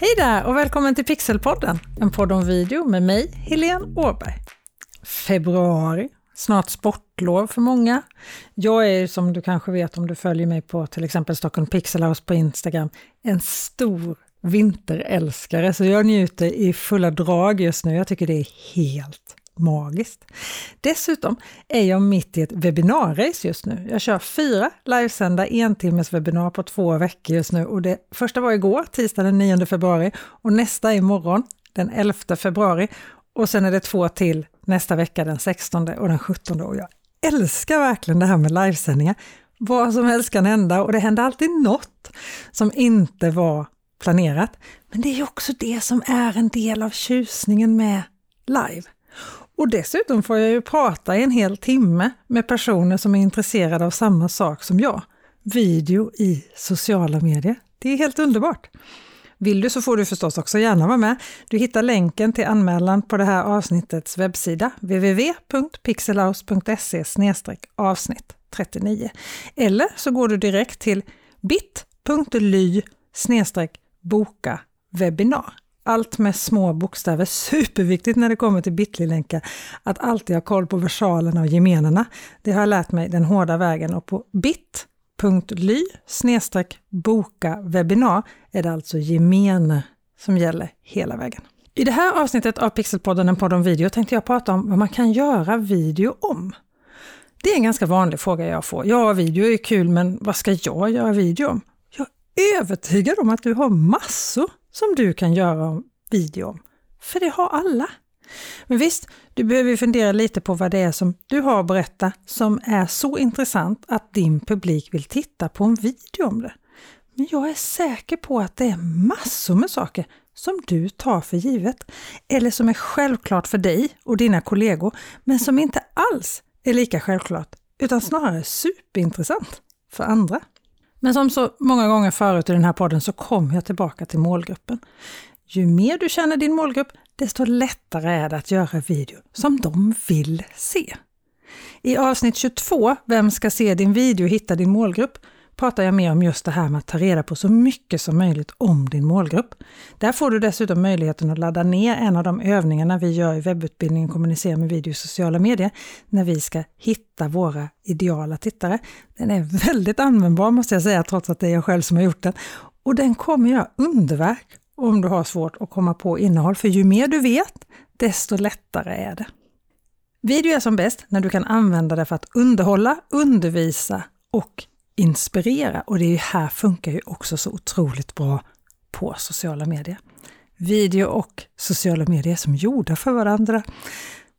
Hej där och välkommen till Pixelpodden, en podd om video med mig, Helene Åberg. Februari, snart sportlov för många. Jag är som du kanske vet om du följer mig på till exempel Stockholm Pixel House på Instagram, en stor vinterälskare, så jag njuter i fulla drag just nu. Jag tycker det är helt magiskt. Dessutom är jag mitt i ett webbinarrace just nu. Jag kör fyra livesända entimmes webbinar på två veckor just nu och det första var igår, tisdag den 9 februari och nästa är imorgon den 11 februari och sen är det två till nästa vecka den 16 och den 17 och jag älskar verkligen det här med livesändningar. Vad som helst kan hända och det händer alltid något som inte var planerat. Men det är också det som är en del av tjusningen med live. Och dessutom får jag ju prata i en hel timme med personer som är intresserade av samma sak som jag. Video i sociala medier. Det är helt underbart! Vill du så får du förstås också gärna vara med. Du hittar länken till anmälan på det här avsnittets webbsida www.pixelhouse.se avsnitt 39. Eller så går du direkt till bit.ly boka webbinar. Allt med små bokstäver, superviktigt när det kommer till bitly-länkar, att alltid ha koll på versalerna och gemenerna. Det har jag lärt mig den hårda vägen och på bit.ly boka webbinar är det alltså gemene som gäller hela vägen. I det här avsnittet av Pixelpodden, en podd om video, tänkte jag prata om vad man kan göra video om. Det är en ganska vanlig fråga jag får. Ja, video är kul, men vad ska jag göra video om? Jag är övertygad om att du har massor som du kan göra video om. För det har alla. Men visst, du behöver fundera lite på vad det är som du har att berätta som är så intressant att din publik vill titta på en video om det. Men jag är säker på att det är massor med saker som du tar för givet eller som är självklart för dig och dina kollegor men som inte alls är lika självklart utan snarare superintressant för andra. Men som så många gånger förut i den här podden så kommer jag tillbaka till målgruppen. Ju mer du känner din målgrupp, desto lättare är det att göra video som de vill se. I avsnitt 22, Vem ska se din video och hitta din målgrupp, pratar jag mer om just det här med att ta reda på så mycket som möjligt om din målgrupp. Där får du dessutom möjligheten att ladda ner en av de övningarna vi gör i webbutbildningen Kommunicera med video i sociala medier, när vi ska hitta våra ideala tittare. Den är väldigt användbar måste jag säga, trots att det är jag själv som har gjort den. Och den kommer göra underverk om du har svårt att komma på innehåll, för ju mer du vet, desto lättare är det. Video är som bäst när du kan använda det för att underhålla, undervisa och inspirera. Och det är ju här funkar ju också så otroligt bra på sociala medier. Video och sociala medier är som gjorda för varandra.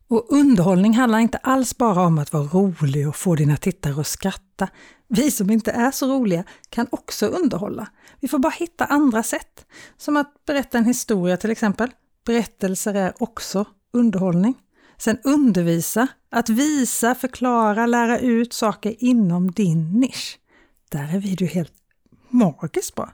Och underhållning handlar inte alls bara om att vara rolig och få dina tittare att skratta. Vi som inte är så roliga kan också underhålla. Vi får bara hitta andra sätt. Som att berätta en historia till exempel. Berättelser är också underhållning. Sen undervisa, att visa, förklara, lära ut saker inom din nisch. Där är video helt magiskt bra.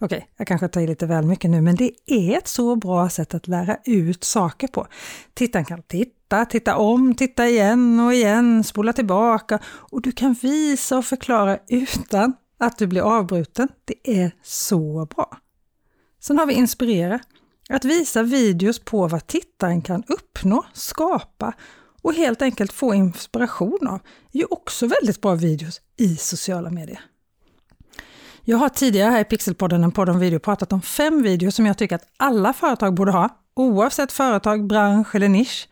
Okej, okay, jag kanske tar i lite väl mycket nu, men det är ett så bra sätt att lära ut saker på. Tittaren kan titta, titta om, titta igen och igen, spola tillbaka och du kan visa och förklara utan att du blir avbruten. Det är så bra. Sen har vi inspirera. Att visa videos på vad tittaren kan uppnå, skapa och helt enkelt få inspiration av är ju också väldigt bra videos i sociala medier. Jag har tidigare här i Pixelpodden, en podd om video, pratat om fem videos som jag tycker att alla företag borde ha, oavsett företag, bransch eller nisch.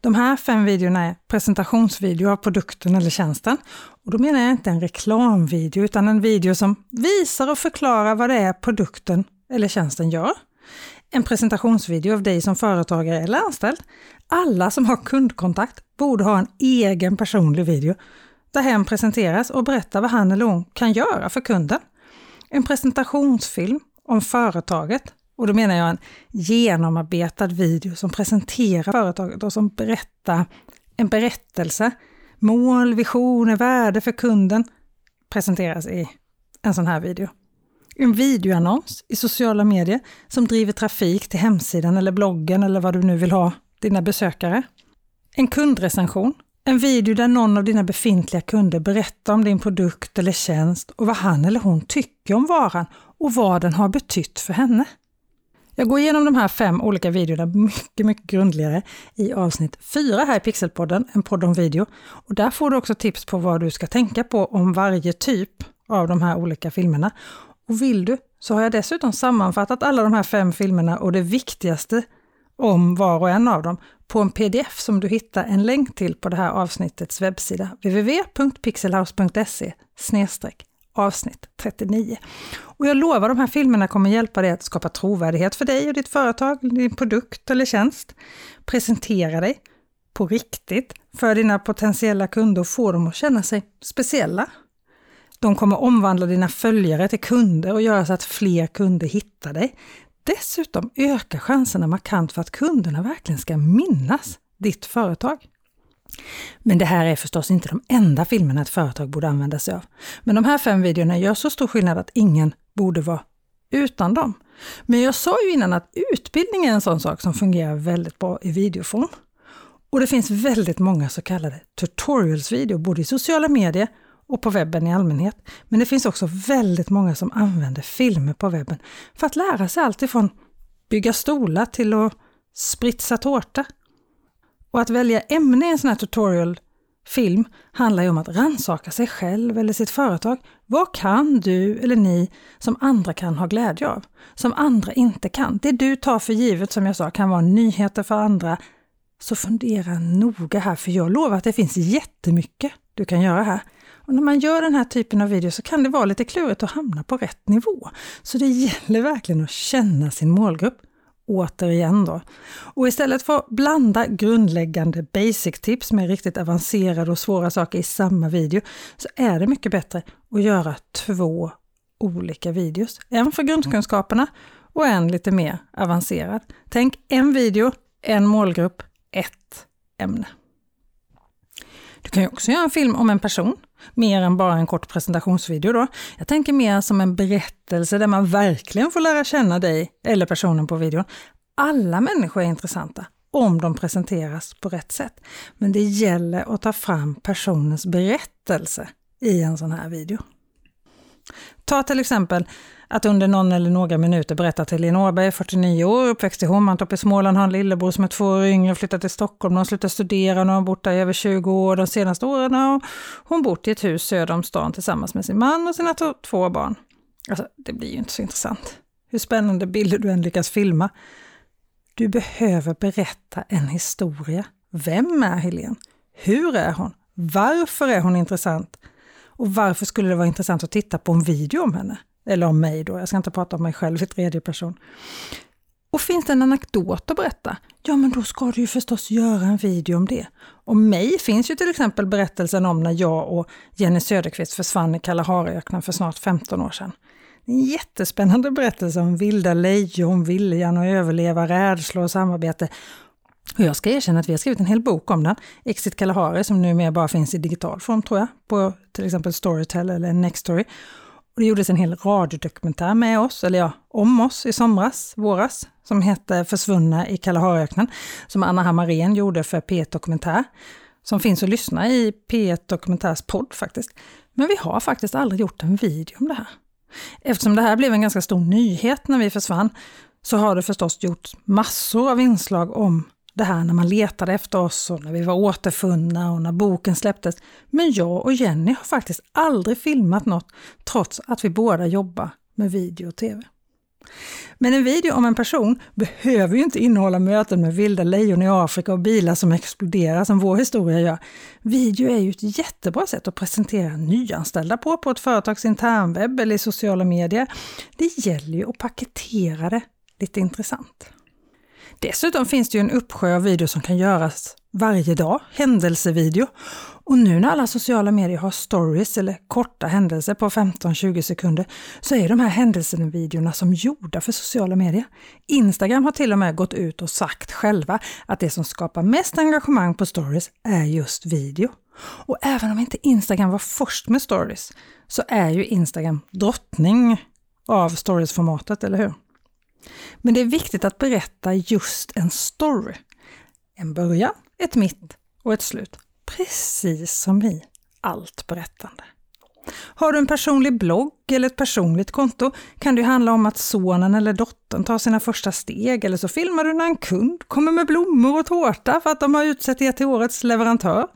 De här fem videorna är presentationsvideo av produkten eller tjänsten. Och då menar jag inte en reklamvideo, utan en video som visar och förklarar vad det är produkten eller tjänsten gör. En presentationsvideo av dig som företagare eller anställd. Alla som har kundkontakt borde ha en egen personlig video där hen presenteras och berättar vad han eller hon kan göra för kunden en presentationsfilm om företaget. Och då menar jag en genomarbetad video som presenterar företaget och som berättar en berättelse. Mål, visioner, värde för kunden presenteras i en sån här video. En videoannons i sociala medier som driver trafik till hemsidan eller bloggen eller vad du nu vill ha dina besökare. En kundrecension en video där någon av dina befintliga kunder berättar om din produkt eller tjänst och vad han eller hon tycker om varan och vad den har betytt för henne. Jag går igenom de här fem olika videorna mycket, mycket grundligare i avsnitt 4 här i Pixelpodden, en podd om video. Och där får du också tips på vad du ska tänka på om varje typ av de här olika filmerna. Och vill du så har jag dessutom sammanfattat alla de här fem filmerna och det viktigaste om var och en av dem på en pdf som du hittar en länk till på det här avsnittets webbsida www.pixelhouse.se avsnitt 39. Och jag lovar, de här filmerna kommer hjälpa dig att skapa trovärdighet för dig och ditt företag, din produkt eller tjänst. Presentera dig på riktigt för dina potentiella kunder och få dem att känna sig speciella. De kommer omvandla dina följare till kunder och göra så att fler kunder hittar dig. Dessutom ökar chanserna markant för att kunderna verkligen ska minnas ditt företag. Men det här är förstås inte de enda filmerna ett företag borde använda sig av. Men de här fem videorna gör så stor skillnad att ingen borde vara utan dem. Men jag sa ju innan att utbildning är en sån sak som fungerar väldigt bra i videoform. Och det finns väldigt många så kallade tutorials-videor, både i sociala medier och på webben i allmänhet. Men det finns också väldigt många som använder filmer på webben för att lära sig allt ifrån bygga stolar till att spritsa tårta. Och att välja ämne i en sån här tutorial-film handlar ju om att ransaka sig själv eller sitt företag. Vad kan du eller ni som andra kan ha glädje av? Som andra inte kan. Det du tar för givet, som jag sa, kan vara nyheter för andra. Så fundera noga här, för jag lovar att det finns jättemycket du kan göra här. Och när man gör den här typen av video så kan det vara lite klurigt att hamna på rätt nivå. Så det gäller verkligen att känna sin målgrupp. Återigen då. Och istället för att blanda grundläggande basic-tips med riktigt avancerade och svåra saker i samma video, så är det mycket bättre att göra två olika videos. En för grundkunskaperna och en lite mer avancerad. Tänk en video, en målgrupp, ett ämne. Du kan ju också göra en film om en person, mer än bara en kort presentationsvideo då. Jag tänker mer som en berättelse där man verkligen får lära känna dig eller personen på videon. Alla människor är intressanta om de presenteras på rätt sätt. Men det gäller att ta fram personens berättelse i en sån här video. Ta till exempel att under någon eller några minuter berätta till Helene Åberg, 49 år, uppväxt i Hovmantorp i Småland, har en lillebror som är två år yngre, flyttat till Stockholm, hon har slutat studera, och har bott där i över 20 år. De senaste åren har hon bott i ett hus söder om stan tillsammans med sin man och sina två barn. Alltså, det blir ju inte så intressant. Hur spännande bilder du än lyckas filma. Du behöver berätta en historia. Vem är Helene? Hur är hon? Varför är hon intressant? Och varför skulle det vara intressant att titta på en video om henne? Eller om mig då, jag ska inte prata om mig själv i tredje person. Och finns det en anekdot att berätta? Ja, men då ska du ju förstås göra en video om det. Om mig finns ju till exempel berättelsen om när jag och Jenny Söderqvist försvann i Kalahariöknen för snart 15 år sedan. En jättespännande berättelse om vilda lejon, viljan att överleva, rädsla och samarbete. Och jag ska erkänna att vi har skrivit en hel bok om den, Exit Kalahari, som numera bara finns i digital form tror jag, på till exempel Storytel eller Nextory. Och det gjordes en hel radiodokumentär med oss, eller ja, om oss i somras, våras, som hette Försvunna i Kalahariöknen, som Anna Hammarén gjorde för P1 Dokumentär, som finns att lyssna i P1 Dokumentärs podd faktiskt. Men vi har faktiskt aldrig gjort en video om det här. Eftersom det här blev en ganska stor nyhet när vi försvann, så har det förstås gjorts massor av inslag om det här när man letade efter oss och när vi var återfunna och när boken släpptes. Men jag och Jenny har faktiskt aldrig filmat något trots att vi båda jobbar med video och tv. Men en video om en person behöver ju inte innehålla möten med vilda lejon i Afrika och bilar som exploderar som vår historia gör. Video är ju ett jättebra sätt att presentera nyanställda på, på ett företags internwebb eller i sociala medier. Det gäller ju att paketera det lite intressant. Dessutom finns det ju en uppsjö av videor som kan göras varje dag, händelsevideo. Och nu när alla sociala medier har stories eller korta händelser på 15-20 sekunder så är de här händelsevideorna som gjorda för sociala medier. Instagram har till och med gått ut och sagt själva att det som skapar mest engagemang på stories är just video. Och även om inte Instagram var först med stories så är ju Instagram drottning av storiesformatet, eller hur? Men det är viktigt att berätta just en story. En början, ett mitt och ett slut. Precis som i allt berättande. Har du en personlig blogg eller ett personligt konto kan det handla om att sonen eller dottern tar sina första steg eller så filmar du när en kund kommer med blommor och tårta för att de har utsett er till årets leverantör.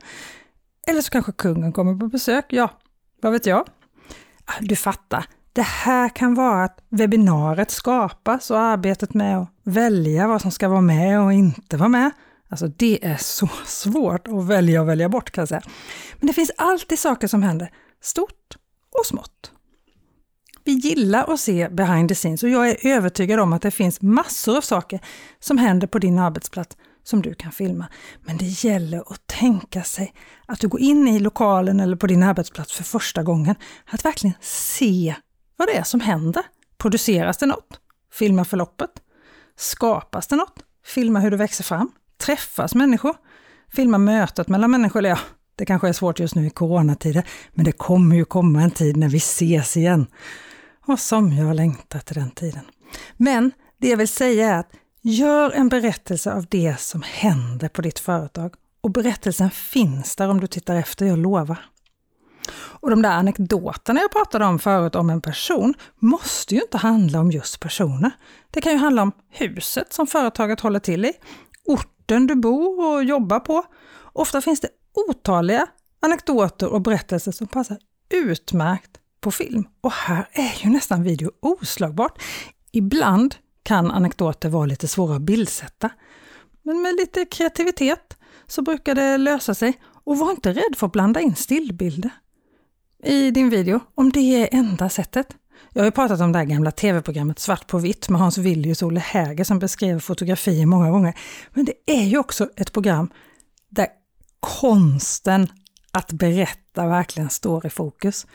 Eller så kanske kungen kommer på besök, ja, vad vet jag? Ah, du fattar, det här kan vara att webbinariet skapas och arbetet med att välja vad som ska vara med och inte vara med. Alltså det är så svårt att välja och välja bort kan jag säga. Men det finns alltid saker som händer, stort och smått. Vi gillar att se behind the scenes och jag är övertygad om att det finns massor av saker som händer på din arbetsplats som du kan filma. Men det gäller att tänka sig att du går in i lokalen eller på din arbetsplats för första gången, att verkligen se vad det är som händer. Produceras det något? Filma förloppet. Skapas det något? Filma hur det växer fram. Träffas människor? Filma mötet mellan människor. Eller ja, det kanske är svårt just nu i coronatider, men det kommer ju komma en tid när vi ses igen. Och som jag längtar till den tiden. Men det jag vill säga är att gör en berättelse av det som händer på ditt företag. Och berättelsen finns där om du tittar efter, jag lovar. Och de där anekdoterna jag pratade om förut om en person måste ju inte handla om just personer. Det kan ju handla om huset som företaget håller till i, orten du bor och jobbar på. Ofta finns det otaliga anekdoter och berättelser som passar utmärkt på film. Och här är ju nästan video oslagbart. Ibland kan anekdoter vara lite svåra att bildsätta. Men med lite kreativitet så brukar det lösa sig. Och var inte rädd för att blanda in stillbilder i din video, om det är enda sättet. Jag har ju pratat om det här gamla tv-programmet Svart på vitt med Hans Villius och Olle Häger som beskrev fotografier många gånger. Men det är ju också ett program där konsten att berätta verkligen står i fokus.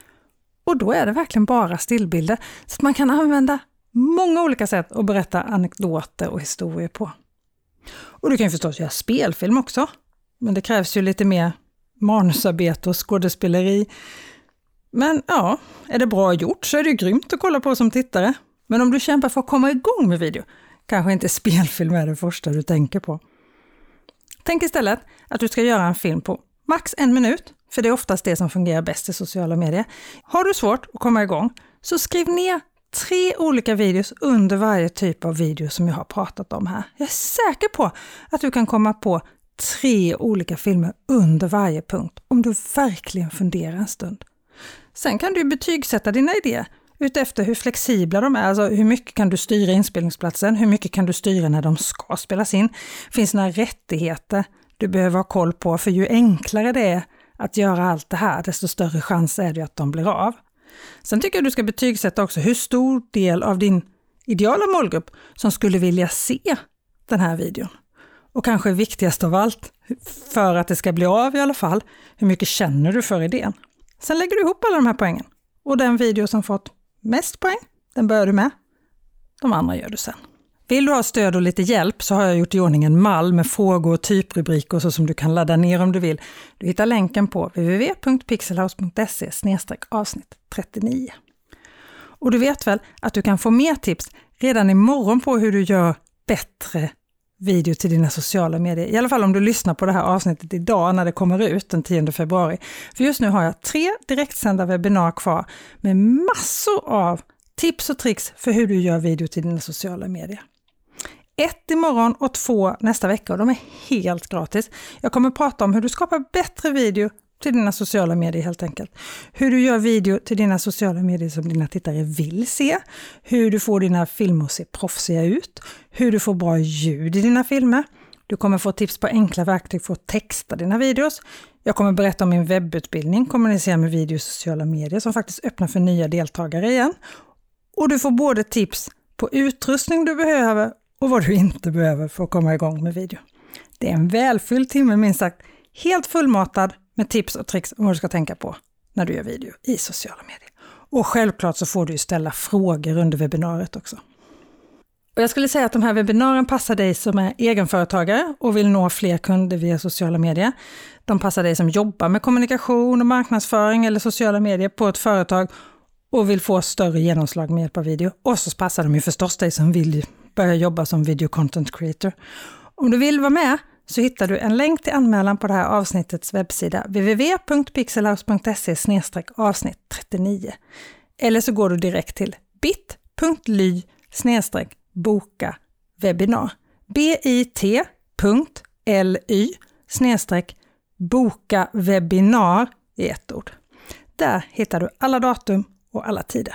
Och då är det verkligen bara stillbilder, så att man kan använda många olika sätt att berätta anekdoter och historier på. Och du kan ju förstås göra spelfilm också, men det krävs ju lite mer manusarbete och skådespeleri. Men ja, är det bra gjort så är det ju grymt att kolla på som tittare. Men om du kämpar för att komma igång med video, kanske inte spelfilm är det första du tänker på. Tänk istället att du ska göra en film på max en minut, för det är oftast det som fungerar bäst i sociala medier. Har du svårt att komma igång, så skriv ner tre olika videos under varje typ av video som jag har pratat om här. Jag är säker på att du kan komma på tre olika filmer under varje punkt om du verkligen funderar en stund. Sen kan du betygsätta dina idéer utefter hur flexibla de är, alltså hur mycket kan du styra inspelningsplatsen, hur mycket kan du styra när de ska spelas in. Finns det några rättigheter du behöver ha koll på? För ju enklare det är att göra allt det här, desto större chans är det att de blir av. Sen tycker jag du ska betygsätta också hur stor del av din ideala målgrupp som skulle vilja se den här videon. Och kanske viktigast av allt, för att det ska bli av i alla fall, hur mycket känner du för idén? Sen lägger du ihop alla de här poängen. Och den video som fått mest poäng, den börjar du med. De andra gör du sen. Vill du ha stöd och lite hjälp så har jag gjort i ordning en mall med frågor och typrubriker så som du kan ladda ner om du vill. Du hittar länken på www.pixelhouse.se avsnitt 39. Och du vet väl att du kan få mer tips redan imorgon på hur du gör bättre video till dina sociala medier. I alla fall om du lyssnar på det här avsnittet idag när det kommer ut den 10 februari. För just nu har jag tre direktsända webbinar kvar med massor av tips och tricks för hur du gör video till dina sociala medier. Ett imorgon och två nästa vecka och de är helt gratis. Jag kommer prata om hur du skapar bättre video till dina sociala medier helt enkelt. Hur du gör video till dina sociala medier som dina tittare vill se. Hur du får dina filmer att se proffsiga ut. Hur du får bra ljud i dina filmer. Du kommer få tips på enkla verktyg för att texta dina videos. Jag kommer berätta om min webbutbildning, kommunicera med video i sociala medier, som faktiskt öppnar för nya deltagare igen. Och du får både tips på utrustning du behöver och vad du inte behöver för att komma igång med video. Det är en välfylld timme minst sagt, helt fullmatad med tips och tricks om vad du ska tänka på när du gör video i sociala medier. Och självklart så får du ställa frågor under webbinariet också. Och jag skulle säga att de här webbinarierna passar dig som är egenföretagare och vill nå fler kunder via sociala medier. De passar dig som jobbar med kommunikation och marknadsföring eller sociala medier på ett företag och vill få större genomslag med hjälp av video. Och så passar de ju förstås dig som vill börja jobba som video content creator. Om du vill vara med så hittar du en länk till anmälan på det här avsnittets webbsida www.pixelhouse.se avsnitt 39. Eller så går du direkt till bit.ly boka webbinar. bit.ly boka webbinar i ett ord. Där hittar du alla datum och alla tider.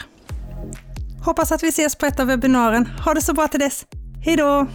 Hoppas att vi ses på ett av webbinaren. Ha det så bra till dess. Hej då!